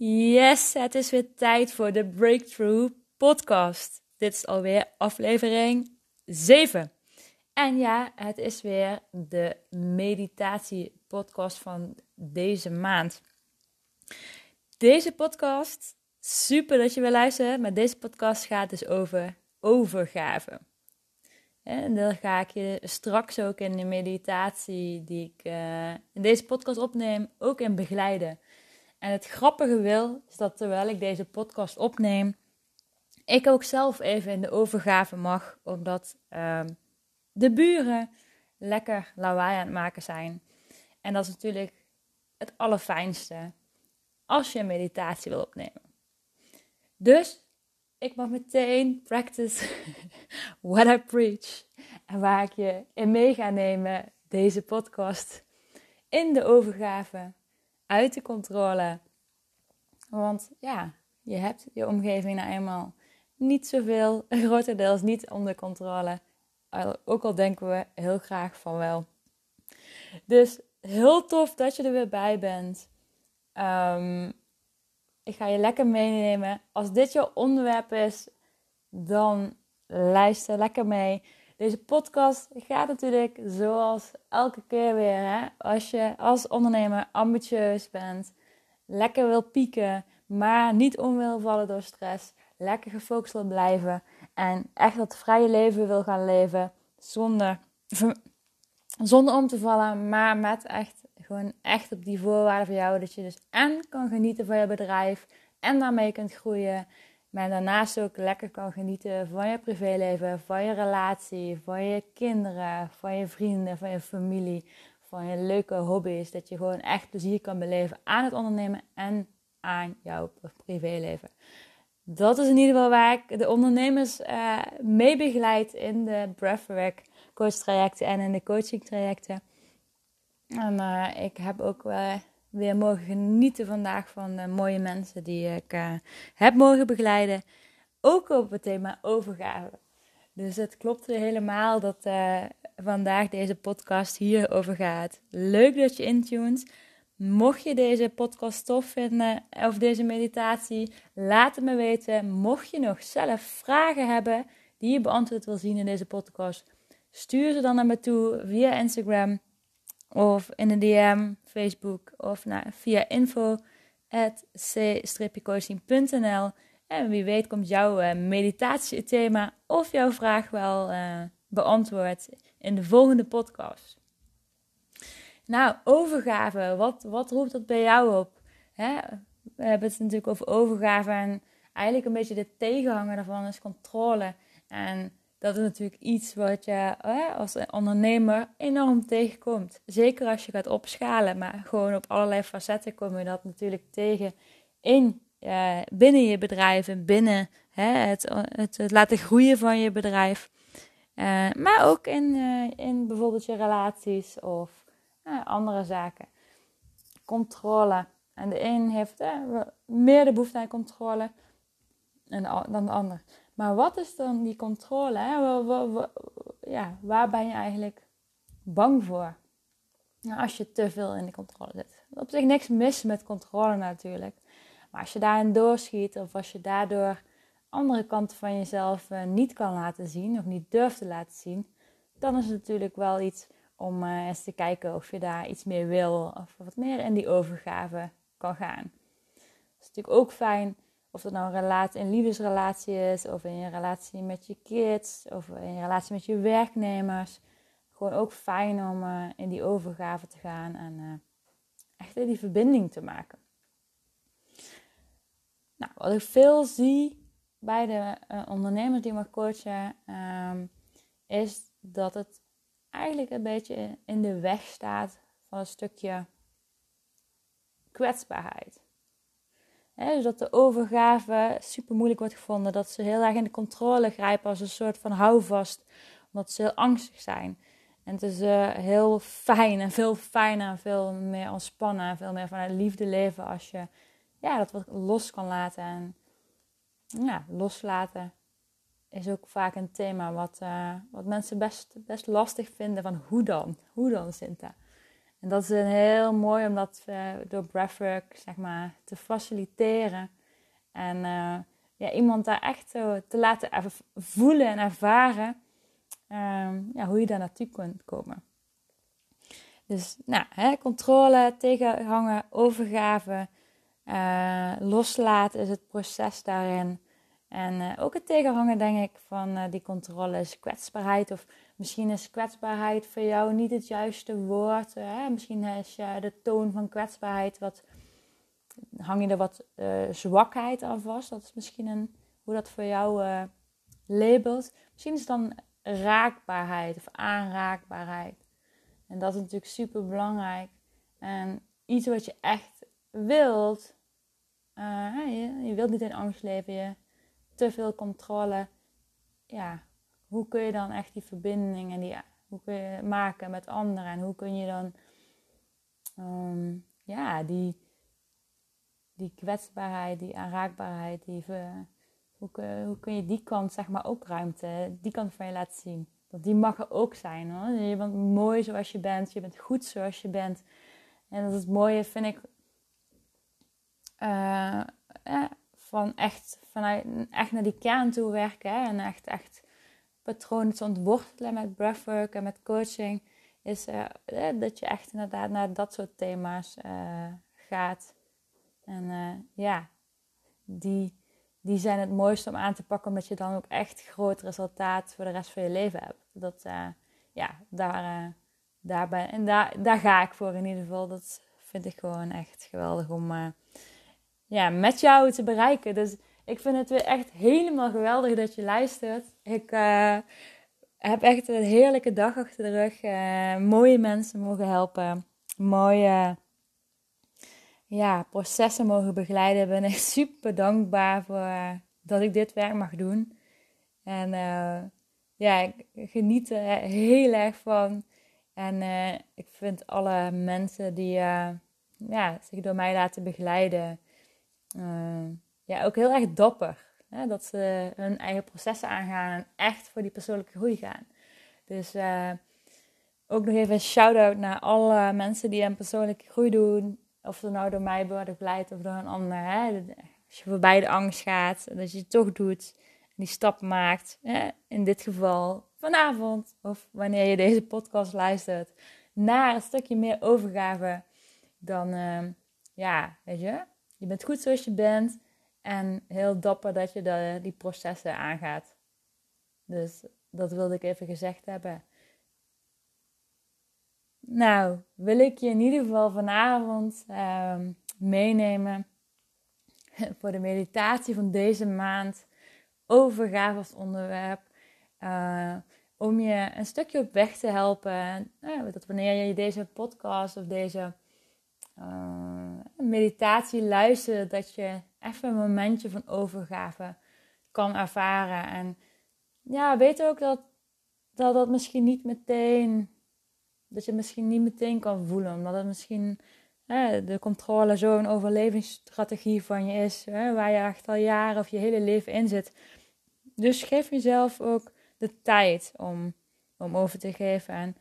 Yes, het is weer tijd voor de Breakthrough Podcast. Dit is alweer aflevering 7. En ja, het is weer de meditatie podcast van deze maand. Deze podcast, super dat je wil luisteren, maar deze podcast gaat dus over overgave. En daar ga ik je straks ook in de meditatie die ik uh, in deze podcast opneem, ook in begeleiden. En het grappige wil, is dat terwijl ik deze podcast opneem, ik ook zelf even in de overgave mag, omdat uh, de buren lekker lawaai aan het maken zijn. En dat is natuurlijk het allerfijnste als je een meditatie wil opnemen. Dus ik mag meteen practice what I preach. En waar ik je in mee ga nemen, deze podcast, in de overgave, uit de controle. Want ja, je hebt je omgeving nou eenmaal niet zoveel, grotendeels niet onder controle. Ook al denken we heel graag van wel. Dus heel tof dat je er weer bij bent. Um, ik ga je lekker meenemen. Als dit jouw onderwerp is, dan luister lekker mee. Deze podcast gaat natuurlijk zoals elke keer weer. Hè? Als je als ondernemer ambitieus bent, lekker wil pieken, maar niet om wil vallen door stress, lekker gefocust wil blijven en echt dat vrije leven wil gaan leven zonder, zonder om te vallen, maar met echt gewoon echt op die voorwaarden voor jou. Dat je dus en kan genieten van je bedrijf en daarmee kunt groeien. Maar daarnaast ook lekker kan genieten van je privéleven, van je relatie, van je kinderen, van je vrienden, van je familie, van je leuke hobby's. Dat je gewoon echt plezier kan beleven aan het ondernemen en aan jouw privéleven. Dat is in ieder geval waar ik de ondernemers uh, mee begeleid in de breathwork coach trajecten en in de coaching trajecten. En uh, ik heb ook uh, weer mogen genieten vandaag van de mooie mensen die ik uh, heb mogen begeleiden. Ook op het thema overgave. Dus het klopt helemaal dat vandaag deze podcast hierover gaat. Leuk dat je intunt. Mocht je deze podcast tof vinden of deze meditatie, laat het me weten. Mocht je nog zelf vragen hebben die je beantwoord wil zien in deze podcast, stuur ze dan naar me toe via Instagram of in de DM, Facebook of nou, via info.c-coaching.nl. En wie weet komt jouw uh, meditatiethema of jouw vraag wel uh, beantwoord in de volgende podcast. Nou, overgave, wat, wat roept dat bij jou op? Hè? We hebben het natuurlijk over overgave en eigenlijk een beetje de tegenhanger daarvan is controle. En dat is natuurlijk iets wat je als ondernemer enorm tegenkomt. Zeker als je gaat opschalen, maar gewoon op allerlei facetten kom je dat natuurlijk tegen in, uh, binnen je bedrijf en binnen hè, het, het, laten groeien van je bedrijf. Uh, maar ook in, uh, in bijvoorbeeld je relaties of andere zaken. Controle. En de een heeft meer de behoefte aan controle dan de ander. Maar wat is dan die controle? Hè? ja, waar ben je eigenlijk bang voor? Nou, als je te veel in de controle zit. Op zich niks mis met controle natuurlijk. Maar als je daarin doorschiet of als je daardoor andere kanten van jezelf uh, niet kan laten zien of niet durft te laten zien, dan is het natuurlijk wel iets om uh, eens te kijken of je daar iets meer wil of wat meer in die overgave kan gaan. Het is natuurlijk ook fijn of dat nou een, relatie, een liefdesrelatie is, of in je relatie met je kids, of in je relatie met je werknemers. Gewoon ook fijn om uh, in die overgave te gaan en uh, echt die verbinding te maken. Nou, wat ik veel zie bij de uh, ondernemers die me coachen, um, is dat het eigenlijk een beetje in de weg staat van een stukje kwetsbaarheid dus dat de overgave super moeilijk wordt gevonden. Dat ze heel erg in de controle grijpen als een soort van houvast. Omdat ze heel angstig zijn. En het is uh, heel fijn en veel fijner en veel meer ontspannen. En veel meer vanuit liefde leven als je ja, dat wat los kan laten. En ja, loslaten is ook vaak een thema wat, uh, wat mensen best, best lastig vinden. Van hoe dan? Hoe dan, Sinta? En dat is heel mooi om dat uh, door breathwork zeg maar, te faciliteren. En uh, ja, iemand daar echt zo te laten voelen en ervaren um, ja, hoe je daar naartoe kunt komen. Dus nou, hè, controle, tegenhangen, overgave, uh, loslaten is het proces daarin. En ook het tegenhangen, denk ik, van die controle is kwetsbaarheid. Of misschien is kwetsbaarheid voor jou niet het juiste woord. Hè? Misschien is de toon van kwetsbaarheid wat. Hang je er wat zwakheid aan vast? Dat is misschien een, hoe dat voor jou labelt. Misschien is het dan raakbaarheid of aanraakbaarheid. En dat is natuurlijk super belangrijk. En iets wat je echt wilt. Je, je, wilt niet in angst leven. Je te veel controle. Ja, hoe kun je dan echt die verbinding en die, hoe kun je maken met anderen? En hoe kun je dan um, ja, die, die kwetsbaarheid, die aanraakbaarheid, die, hoe, kun, hoe kun je die kant zeg maar ook ruimte, die kant van je laten zien? Dat die mag er ook zijn hoor. Je bent mooi zoals je bent. Je bent goed zoals je bent. En dat is het mooie, vind ik. Uh, van echt, vanuit, echt naar die kern toe werken. Hè, en echt, echt patronen te ontwortelen met breathwork en met coaching. Is uh, dat je echt inderdaad naar dat soort thema's uh, gaat. En ja, die die zijn het mooiste om aan te pakken, omdat je dan ook echt groot resultaat voor de rest van je leven hebt. Dat, ja, daar, daar ben, en daar, daar ga ik voor in ieder geval. Dat vind ik gewoon echt geweldig om ja, met jou te bereiken. Dus ik vind het weer echt helemaal geweldig dat je luistert. Ik heb echt een heerlijke dag achter de rug. mooie mensen mogen helpen. Mooie ja, processen mogen begeleiden. Ik ben echt super dankbaar voor uh, dat ik dit werk mag doen. En ja, ik geniet er heel erg van. En ik vind alle mensen die ja, zich door mij laten begeleiden, ja, ook heel erg dapper. Hè? Dat ze hun eigen processen aangaan en echt voor die persoonlijke groei gaan. Dus ook nog even een shout-out naar alle mensen die een persoonlijke groei doen of ze nou door mij worden begeleid of door een ander. Hè? Als je voorbij de angst gaat, dat je het toch doet. En die stap maakt. Hè? In dit geval vanavond. Of wanneer je deze podcast luistert. Naar een stukje meer overgave. Dan, uh, ja, weet je. Je bent goed zoals je bent. En heel dapper dat je die processen aangaat. Dus dat wilde ik even gezegd hebben. Nou, wil ik je in ieder geval vanavond ehm, meenemen voor de meditatie van deze maand. Overgave als onderwerp. Uh, om je een stukje op weg te helpen. Uh, dat wanneer je deze podcast of deze uh, meditatie luistert, dat je even een momentje van overgave kan ervaren. En ja, weet ook dat dat, dat misschien niet meteen dat je misschien niet meteen kan voelen. Omdat het misschien hè, de controle zo'n overlevingsstrategie van je is. Hè, waar je echt al jaren of je hele leven in zit. Dus geef jezelf ook de tijd om, om over te geven. En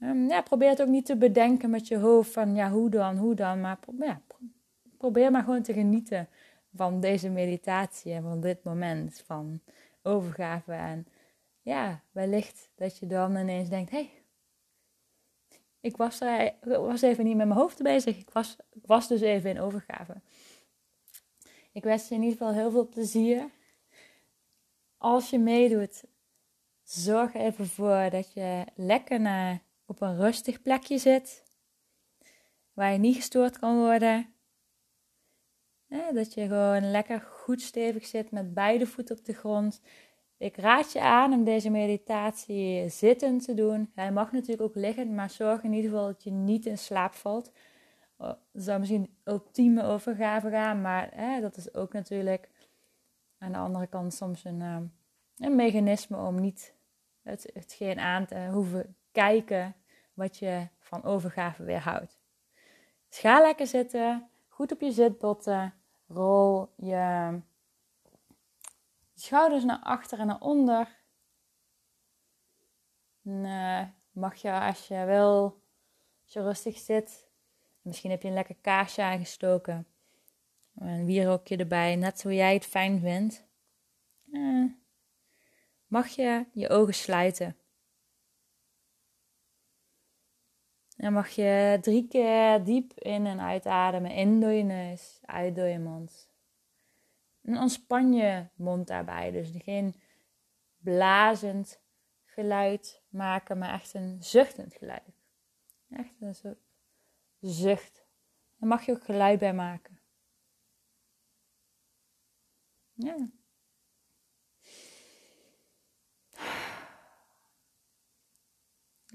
um, ja, probeer het ook niet te bedenken met je hoofd van ja, hoe dan, hoe dan. Maar probeer maar gewoon te genieten van deze meditatie en van dit moment van overgave. En ja, wellicht dat je dan ineens denkt: hé, hey, ik was, er, was even niet met mijn hoofd bezig. Ik was, was dus even in overgave. Ik wens je in ieder geval heel veel plezier. Als je meedoet, zorg even voor dat je lekker naar, op een rustig plekje zit. Waar je niet gestoord kan worden. Dat je gewoon lekker goed stevig zit met beide voeten op de grond. Ik raad je aan om deze meditatie zittend te doen. Hij mag natuurlijk ook liggen, maar zorg in ieder geval dat je niet in slaap valt. Oh, dat zou misschien ultieme overgave gaan, maar hè, dat is ook natuurlijk aan de andere kant soms een, uh, een mechanisme om niet het, hetgeen aan te hoeven kijken wat je van overgave weerhoudt. Dus ga lekker zitten, goed op je zitbotten, rol je schouders naar achter en naar onder. Mag je als je wil Als je rustig zit, misschien heb je een lekker kaarsje aangestoken. Een wierokje erbij, net zo jij het fijn vindt. Mag je je ogen sluiten. Dan mag je drie keer diep in en uitademen. In door je neus, uit door je mond. En ontspan je mond daarbij. Dus geen blazend geluid maken, maar echt een zuchtend geluid. Echt een soort zucht. Daar mag je ook geluid bij maken. Ja.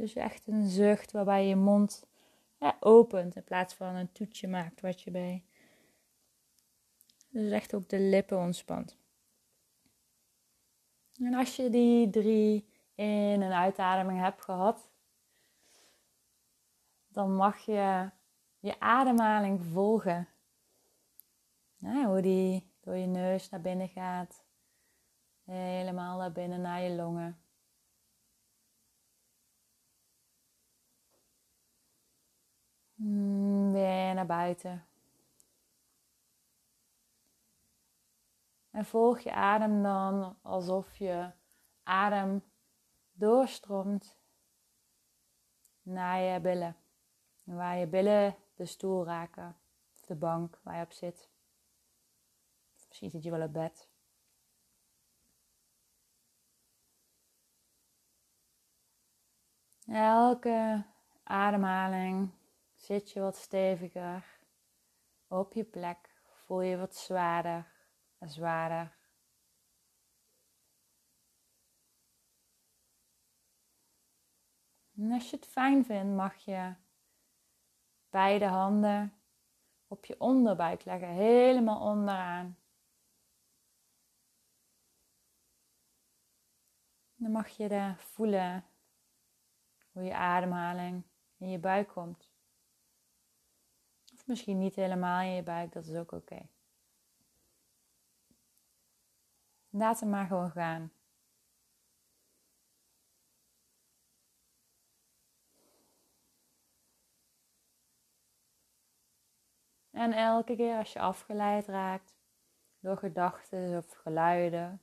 Dus echt een zucht waarbij je je mond ja, opent in plaats van een toetje maakt wat je bij. Dus echt ook de lippen ontspant. En als je die drie in- en uitademing hebt gehad, dan mag je je ademhaling volgen. hoe die door je neus naar binnen gaat, helemaal naar binnen naar je longen. Weer naar buiten. En volg je adem dan alsof je adem doorstroomt naar je billen. Waar je billen de stoel raken, of de bank waar je op zit. Misschien zit je wel op bed. Elke ademhaling zit je wat steviger op je plek. Voel je wat zwaarder en zwaarder. En als je het fijn vindt, mag je beide handen op je onderbuik leggen, helemaal onderaan. Dan mag je daar voelen hoe je ademhaling in je buik komt. Of misschien niet helemaal in je buik, dat is ook oké. Laat hem maar gewoon gaan. En elke keer als je afgeleid raakt door gedachten of geluiden,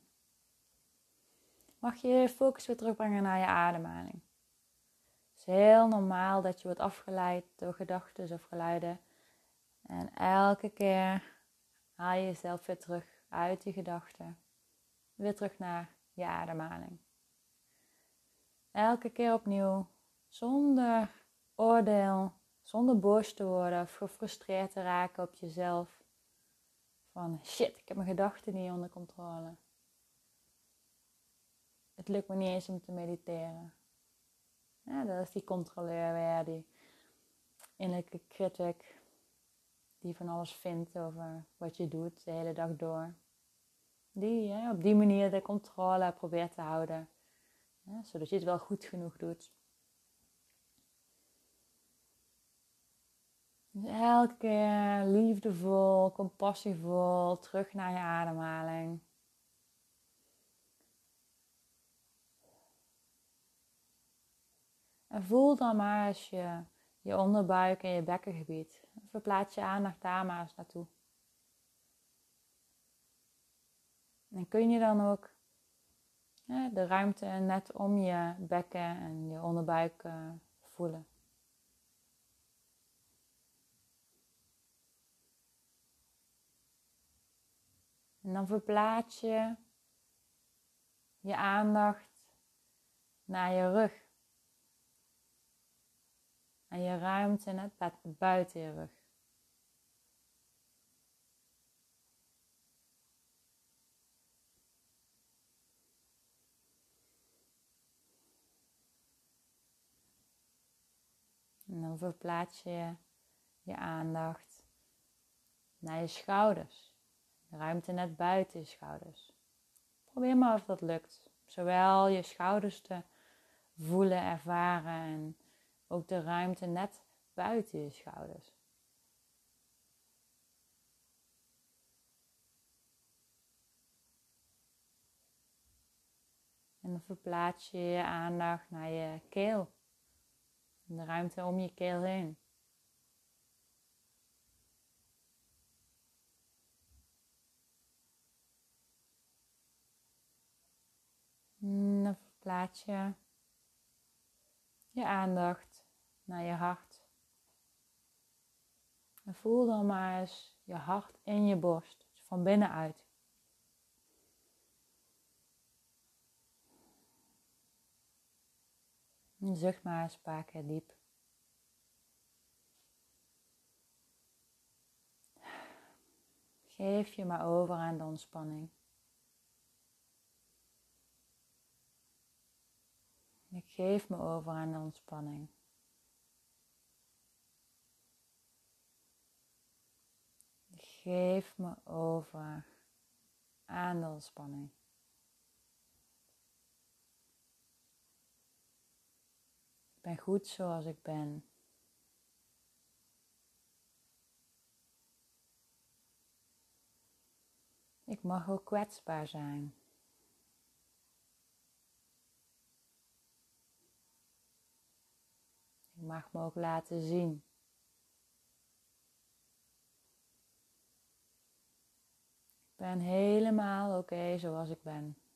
mag je je focus weer terugbrengen naar je ademhaling. Het is heel normaal dat je wordt afgeleid door gedachten of geluiden. En elke keer haal je jezelf weer terug uit die gedachten. Weer terug naar je ademhaling. Elke keer opnieuw, zonder oordeel, zonder boos te worden of gefrustreerd te raken op jezelf. Van shit, ik heb mijn gedachten niet onder controle. Het lukt me niet eens om te mediteren. Ja, dat is die controleur weer, die innerlijke critic, die van alles vindt over wat je doet de hele dag door. Die op die manier de controle probeert te houden, zodat je het wel goed genoeg doet. Dus elke keer liefdevol, compassievol, terug naar je ademhaling. En voel dan maar als je je onderbuik en je bekkengebied. Verplaats je aandacht daar maar eens naartoe. En kun je dan ook de ruimte net om je bekken en je onderbuik uh, voelen. En dan verplaats je je aandacht naar je rug. En je ruimte net buiten je rug. En dan verplaats je je aandacht naar je schouders ruimte net buiten je schouders. Probeer maar of dat lukt. Zowel je schouders te voelen, ervaren en ook de ruimte net buiten je schouders. En dan verplaats je je aandacht naar je keel. De ruimte om je keel heen. Dan verplaats je je aandacht naar je hart. En voel dan maar eens je hart in je borst, dus van binnenuit. Zucht maar eens een paar diep. Geef je maar over aan de ontspanning. Ik geef me over aan de ontspanning. Geef me over aan de ontspanning. Ben goed zoals ik ben. Ik mag ook kwetsbaar zijn. Ik mag me ook laten zien. Ik ben helemaal oké zoals ik ben.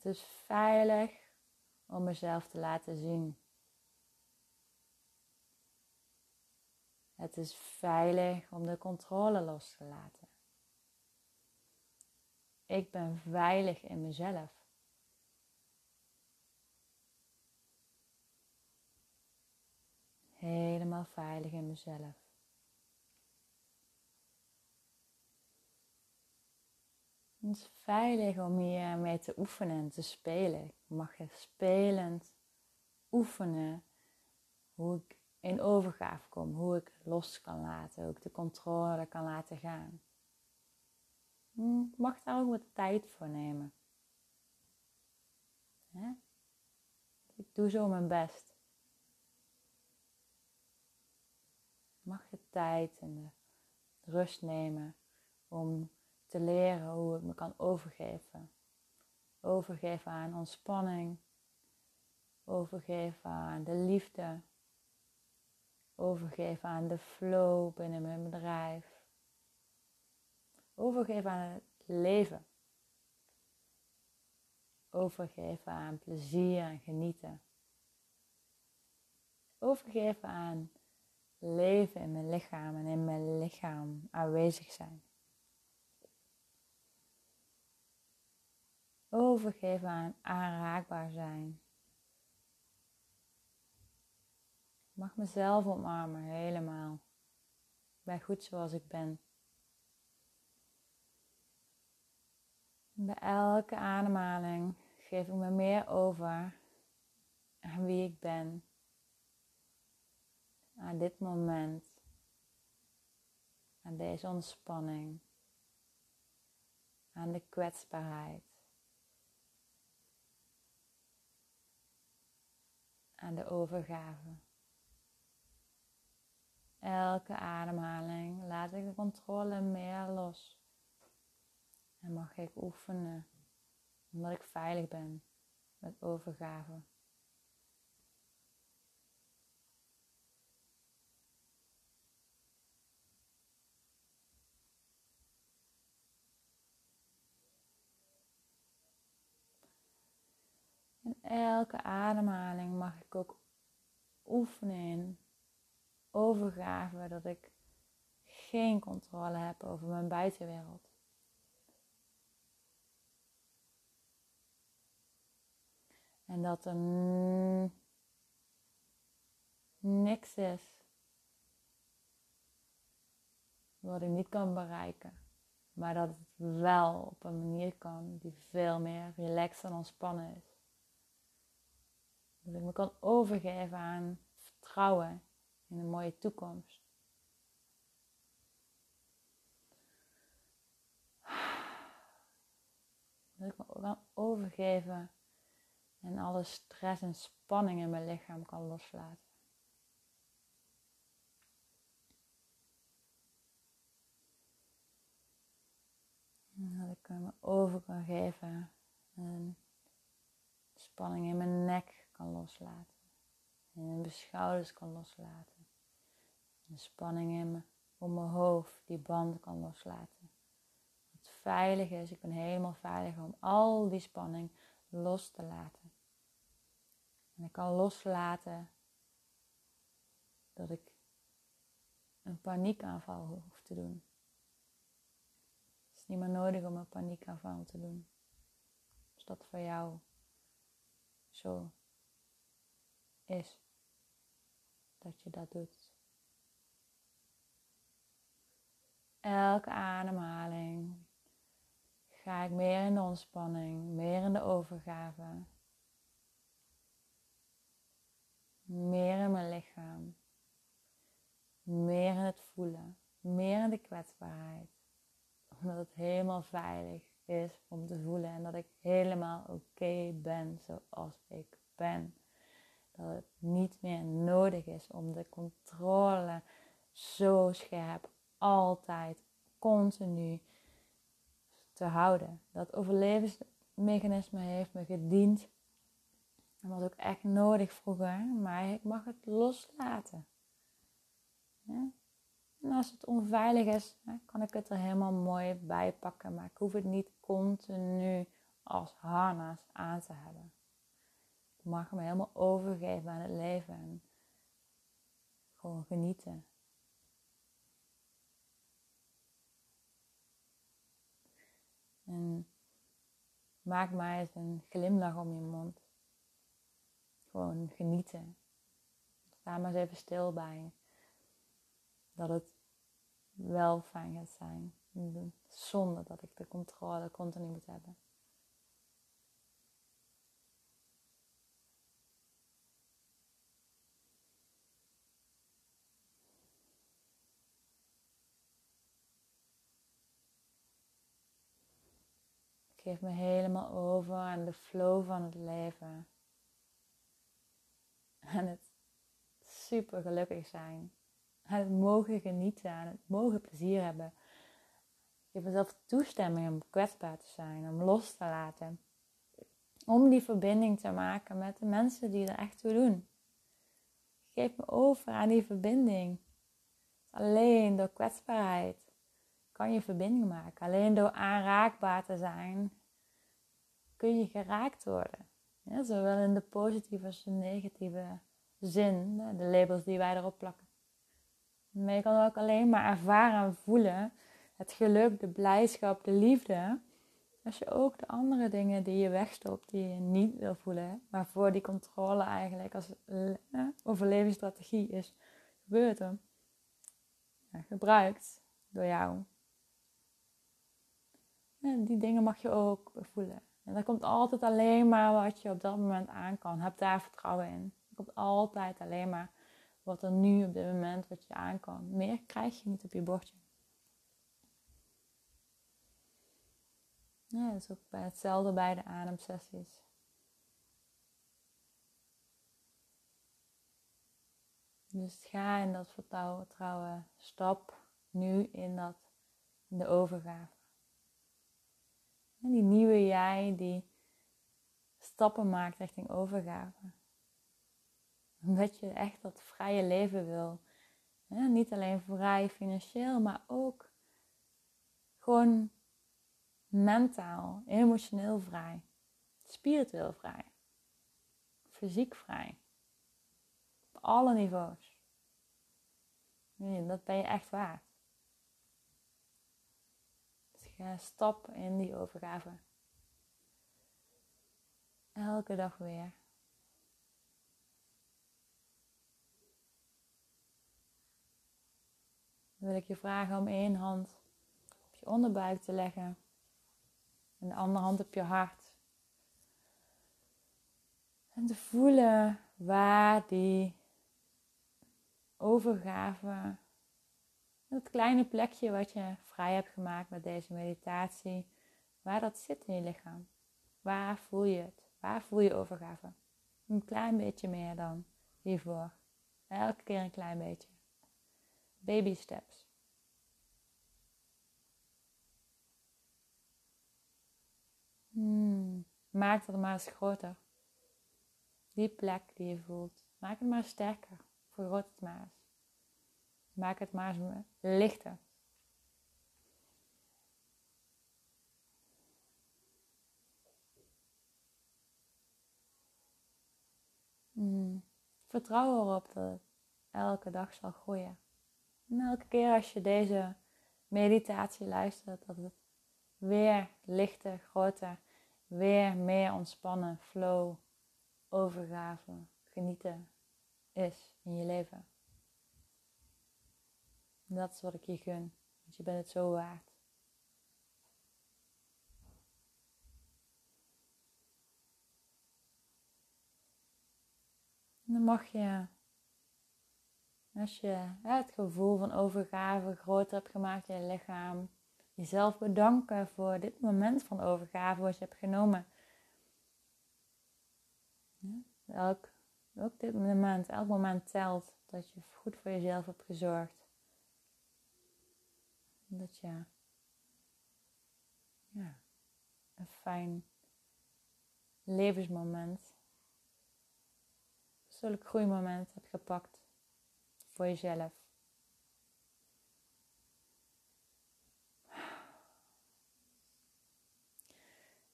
Het is veilig om mezelf te laten zien. Het is veilig om de controle los te laten. Ik ben veilig in mezelf. Helemaal veilig in mezelf. Het is veilig om hier mee te oefenen en te spelen. Ik mag je spelend oefenen hoe ik in overgave kom, hoe ik los kan laten, hoe ik de controle kan laten gaan. Hm, ik mag daar ook wat tijd voor nemen. Ik doe zo mijn best. mag je tijd en de rust nemen om te leren hoe ik me kan overgeven. Overgeven aan ontspanning, overgeven aan de liefde, overgeven aan de flow binnen mijn bedrijf, overgeven aan het leven, overgeven aan plezier en genieten, overgeven aan leven in mijn lichaam en in mijn lichaam aanwezig zijn. Overgeven aan aanraakbaar zijn. Ik mag mezelf omarmen, helemaal. Ik ben goed zoals ik ben. Bij elke ademhaling geef ik me meer over aan wie ik ben aan dit moment, aan deze ontspanning, aan de kwetsbaarheid, aan de overgave. Elke ademhaling laat ik de controle meer los en mag ik oefenen omdat ik veilig ben met overgave. Elke ademhaling mag ik ook oefenen in overgave dat ik geen controle heb over mijn buitenwereld. En dat er niks is wat ik niet kan bereiken. Maar dat het wel op een manier kan die veel meer relaxed en ontspannen is. Dat ik me kan overgeven aan vertrouwen in een mooie toekomst. Dat ik me kan overgeven en alle stress en spanning in mijn lichaam kan loslaten. En dat ik me over kan geven en spanning in mijn nek kan loslaten. En mijn schouders kan loslaten. De spanning in me, om mijn hoofd, die band kan loslaten. Het veilig is, ik ben helemaal veilig om al die spanning los te laten. En ik kan loslaten dat ik een paniekaanval hoef te doen. Het is niet meer nodig om een paniekaanval te doen. Als dat voor jou zo is, dat je dat doet. Elke ademhaling ga ik meer in de ontspanning, meer in de overgave, meer in mijn lichaam, meer in het voelen, meer in de kwetsbaarheid. Omdat het helemaal veilig is om te voelen en dat ik helemaal oké ben zoals ik ben. Dat het niet meer nodig is om de controle zo scherp, altijd, continu te houden. Dat overlevensmechanisme heeft me gediend. En was ook echt nodig vroeger, maar ik mag het loslaten. Ja? En als het onveilig is, kan ik het er helemaal mooi bij pakken. Maar ik hoef het niet continu als harnas aan te hebben. Mag me helemaal overgeven aan het leven en gewoon genieten. En maak maar eens een glimlach om je mond. Gewoon genieten. Sta maar eens even stil bij dat het wel fijn gaat zijn. Zonder dat ik de controle continu moet hebben. Geef me helemaal over aan de flow van het leven. En het super gelukkig zijn aan het mogen genieten, het mogen plezier hebben. Geef mezelf toestemming om kwetsbaar te zijn, om los te laten. Om die verbinding te maken met de mensen die er echt toe doen. Geef me over aan die verbinding. Alleen door kwetsbaarheid kan je verbinding maken. Alleen door aanraakbaar te zijn kun je geraakt worden. Zowel in de positieve als de negatieve zin, de labels die wij erop plakken. Maar je kan ook alleen maar ervaren en voelen het geluk, de blijdschap, de liefde. Als je ook de andere dingen die je wegstopt, die je niet wil voelen, waarvoor die controle eigenlijk als overlevingsstrategie is gebeurd, ja, gebruikt door jou. die dingen mag je ook voelen. En dat komt altijd alleen maar wat je op dat moment aan kan. Heb daar vertrouwen in. Het komt altijd alleen maar wat er nu op dit moment wat je aan kan. Meer krijg je niet op je bordje. Dat is ook bij hetzelfde bij de ademsessies. Dus ga in dat vertrouwen, stap nu in, dat, in de overgave. En die nieuwe jij die stappen maakt richting overgave omdat je echt dat vrije leven wil. niet alleen vrij financieel, maar ook gewoon mentaal, emotioneel vrij, spiritueel vrij, fysiek vrij. Op alle niveaus. dat ben je echt waard. Stap in die overgave. Elke dag weer. Dan wil ik je vragen om één hand op je onderbuik te leggen en de andere hand op je hart. En te voelen waar die overgave, dat kleine plekje wat je vrij hebt gemaakt met deze meditatie, waar dat zit in je lichaam. Waar voel je het? Waar voel je overgave? Een klein beetje meer dan hiervoor. Elke keer een klein beetje. Baby steps. Hmm. Maak dat maar eens groter. Die plek die je voelt. Maak het maar sterker. Vergroot het maar eens. Maak het maar eens lichter. Mm. Vertrouw erop dat het elke dag zal groeien. En elke keer als je deze meditatie luistert, dat het weer lichter, groter, weer meer ontspannen, flow, overgave, genieten is in je leven. dat is wat ik je gun, want je bent het zo waard. Dan mag je, als je het gevoel van overgave groter hebt gemaakt in je lichaam, jezelf bedanken voor dit moment van overgave wat je hebt genomen. elk, ook dit moment, elk moment telt dat je goed voor jezelf hebt gezorgd. Dat je ja, een fijn levensmoment, persoonlijk groeimoment hebt gepakt voor jezelf.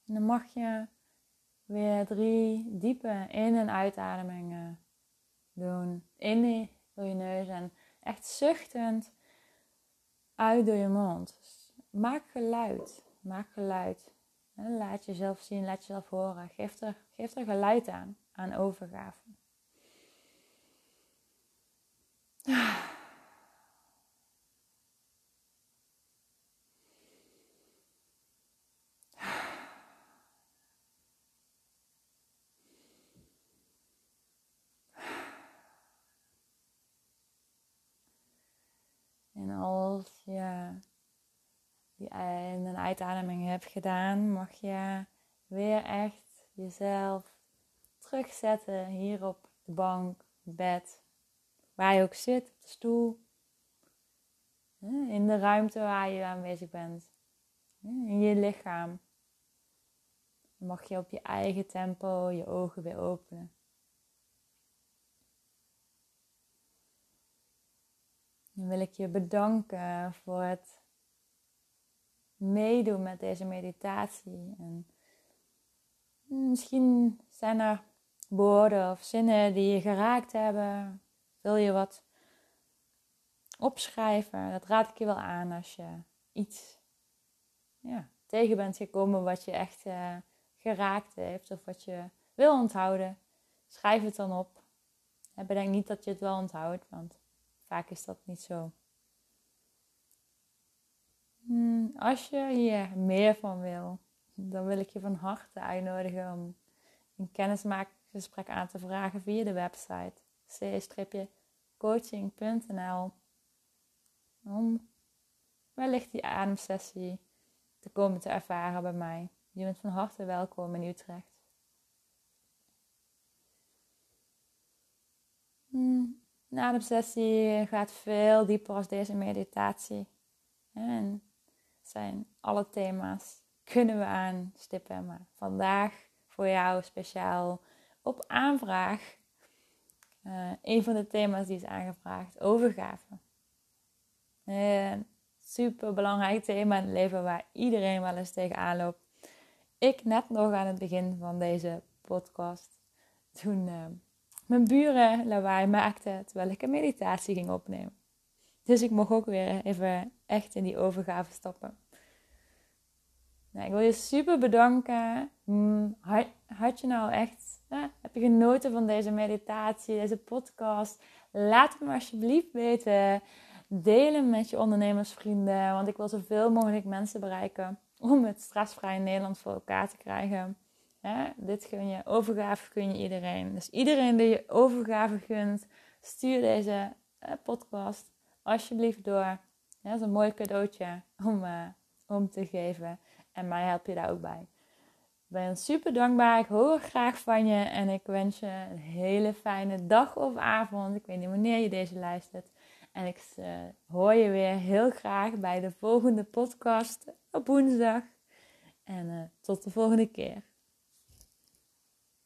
En dan mag je weer drie diepe in- en uitademingen doen. In door je neus en echt zuchtend uit door je mond. Dus maak geluid. Maak geluid. Laat jezelf zien, laat jezelf horen. Geef er, geef er geluid aan, aan overgave. En als je die een uitademing hebt gedaan, mag je weer echt jezelf terugzetten hier op de bank, bed, waar je ook zit, op de stoel, in de ruimte waar je aanwezig bent, in je lichaam. Mag je op je eigen tempo je ogen weer openen. Dan wil ik je bedanken voor het meedoen met deze meditatie. En misschien zijn er woorden of zinnen die je geraakt hebben. Wil je wat opschrijven? Dat raad ik je wel aan als je iets ja, tegen bent gekomen wat je echt uh, geraakt heeft of wat je wil onthouden. Schrijf het dan op. En bedenk niet dat je het wel onthoudt, want Vaak is dat niet zo. Hmm, als je hier meer van wil, dan wil ik je van harte uitnodigen om een kennismakingsgesprek aan te vragen via de website c-coaching.nl om wellicht die ademsessie te komen te ervaren bij mij. Je bent van harte welkom in Utrecht. Hmm. Een ademsessie gaat veel dieper als deze meditatie. En zijn alle thema's kunnen we aanstippen. Maar vandaag voor jou speciaal op aanvraag. Uh, een van de thema's die is aangevraagd, overgave. Een super belangrijk thema in het leven waar iedereen wel eens tegenaan loopt. Ik net nog aan het begin van deze podcast. Toen uh, mijn buren lawaai maakten terwijl ik een meditatie ging opnemen. Dus ik mocht ook weer even echt in die overgave stappen. Nou, ik wil je super bedanken. Hmm, had, je nou echt, heb je genoten van deze meditatie, deze podcast? Laat het me alsjeblieft weten. Deel hem met je ondernemersvrienden, want ik wil zoveel mogelijk mensen bereiken om het stressvrij Nederland voor elkaar te krijgen. Dit gun je, overgave kun je iedereen. Dus iedereen die je overgave gunt, stuur deze podcast alsjeblieft door. dat is een mooi cadeautje om, uh, om te geven. En mij help je daar ook bij. Ben super dankbaar. Ik hoor graag van je. En ik wens je een hele fijne dag of avond. Ik weet niet wanneer je deze luistert. En ik uh, hoor je weer heel graag bij de volgende podcast op woensdag. En tot de volgende keer.